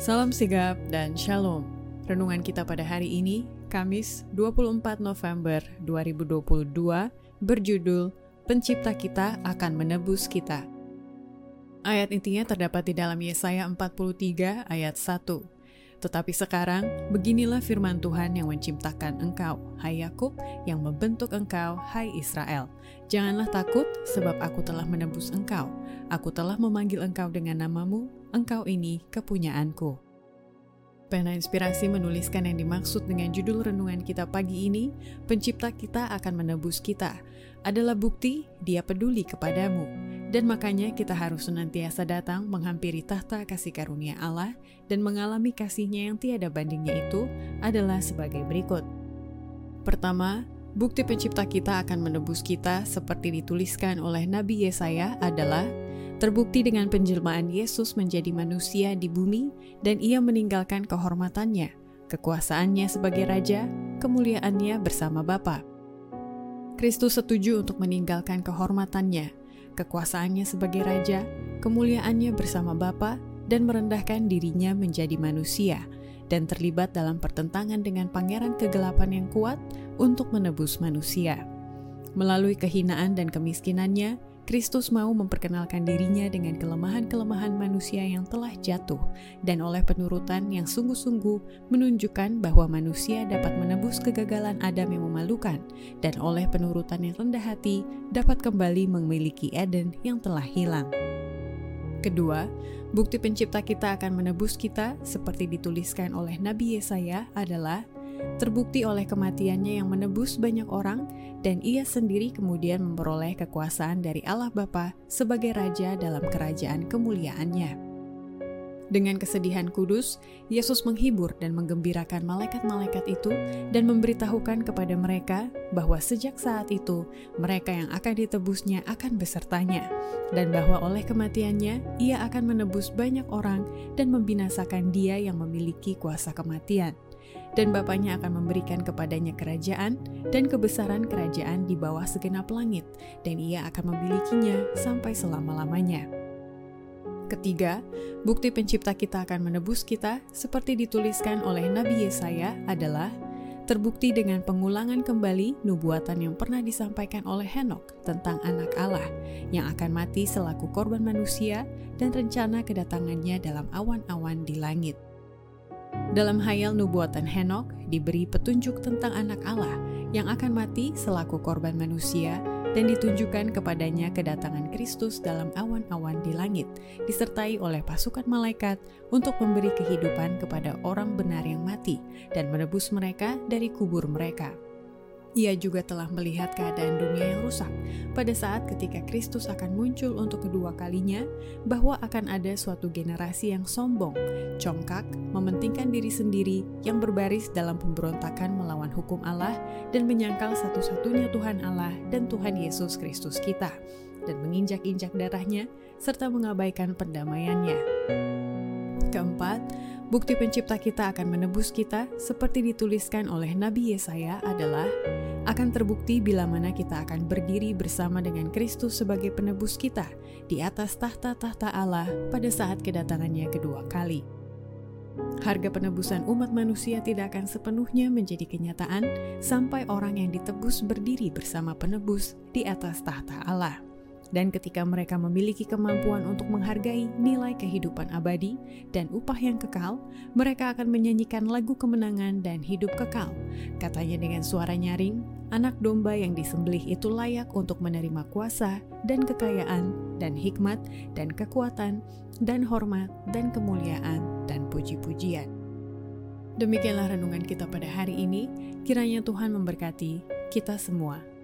Salam sigap dan shalom. Renungan kita pada hari ini, Kamis 24 November 2022, berjudul Pencipta kita akan menebus kita. Ayat intinya terdapat di dalam Yesaya 43 ayat 1. Tetapi sekarang, beginilah firman Tuhan yang menciptakan engkau, hai Yakub, yang membentuk engkau, hai Israel. Janganlah takut, sebab aku telah menebus engkau. Aku telah memanggil engkau dengan namamu, engkau ini kepunyaanku. Pena Inspirasi menuliskan yang dimaksud dengan judul renungan kita pagi ini, pencipta kita akan menebus kita, adalah bukti dia peduli kepadamu. Dan makanya kita harus senantiasa datang menghampiri tahta kasih karunia Allah dan mengalami kasihnya yang tiada bandingnya itu adalah sebagai berikut. Pertama, bukti pencipta kita akan menebus kita seperti dituliskan oleh Nabi Yesaya adalah Terbukti dengan penjelmaan Yesus menjadi manusia di bumi dan ia meninggalkan kehormatannya, kekuasaannya sebagai raja, kemuliaannya bersama Bapa. Kristus setuju untuk meninggalkan kehormatannya, kekuasaannya sebagai raja, kemuliaannya bersama Bapa dan merendahkan dirinya menjadi manusia dan terlibat dalam pertentangan dengan pangeran kegelapan yang kuat untuk menebus manusia. Melalui kehinaan dan kemiskinannya, Kristus mau memperkenalkan dirinya dengan kelemahan-kelemahan manusia yang telah jatuh, dan oleh penurutan yang sungguh-sungguh menunjukkan bahwa manusia dapat menebus kegagalan Adam yang memalukan, dan oleh penurutan yang rendah hati dapat kembali memiliki Eden yang telah hilang. Kedua, bukti pencipta kita akan menebus kita, seperti dituliskan oleh Nabi Yesaya, adalah terbukti oleh kematiannya yang menebus banyak orang, dan ia sendiri kemudian memperoleh kekuasaan dari Allah Bapa sebagai Raja dalam kerajaan kemuliaannya. Dengan kesedihan kudus, Yesus menghibur dan menggembirakan malaikat-malaikat itu dan memberitahukan kepada mereka bahwa sejak saat itu mereka yang akan ditebusnya akan besertanya, dan bahwa oleh kematiannya ia akan menebus banyak orang dan membinasakan dia yang memiliki kuasa kematian dan Bapaknya akan memberikan kepadanya kerajaan dan kebesaran kerajaan di bawah segenap langit, dan ia akan memilikinya sampai selama-lamanya. Ketiga, bukti pencipta kita akan menebus kita, seperti dituliskan oleh Nabi Yesaya, adalah terbukti dengan pengulangan kembali nubuatan yang pernah disampaikan oleh Henok tentang anak Allah yang akan mati selaku korban manusia dan rencana kedatangannya dalam awan-awan di langit. Dalam hayal nubuatan Henok diberi petunjuk tentang anak Allah yang akan mati selaku korban manusia dan ditunjukkan kepadanya kedatangan Kristus dalam awan-awan di langit, disertai oleh pasukan malaikat untuk memberi kehidupan kepada orang benar yang mati dan menebus mereka dari kubur mereka. Ia juga telah melihat keadaan dunia yang rusak pada saat ketika Kristus akan muncul untuk kedua kalinya, bahwa akan ada suatu generasi yang sombong, congkak, mementingkan diri sendiri, yang berbaris dalam pemberontakan melawan hukum Allah dan menyangkal satu-satunya Tuhan Allah dan Tuhan Yesus Kristus kita, dan menginjak-injak darahnya serta mengabaikan pendamaiannya. Keempat, Bukti pencipta kita akan menebus kita seperti dituliskan oleh Nabi Yesaya adalah akan terbukti bila mana kita akan berdiri bersama dengan Kristus sebagai penebus kita di atas tahta-tahta Allah pada saat kedatangannya kedua kali. Harga penebusan umat manusia tidak akan sepenuhnya menjadi kenyataan sampai orang yang ditebus berdiri bersama penebus di atas tahta Allah. Dan ketika mereka memiliki kemampuan untuk menghargai nilai kehidupan abadi dan upah yang kekal, mereka akan menyanyikan lagu kemenangan dan hidup kekal. Katanya dengan suara nyaring, anak domba yang disembelih itu layak untuk menerima kuasa dan kekayaan dan hikmat dan kekuatan dan hormat dan kemuliaan dan puji-pujian. Demikianlah renungan kita pada hari ini. Kiranya Tuhan memberkati kita semua.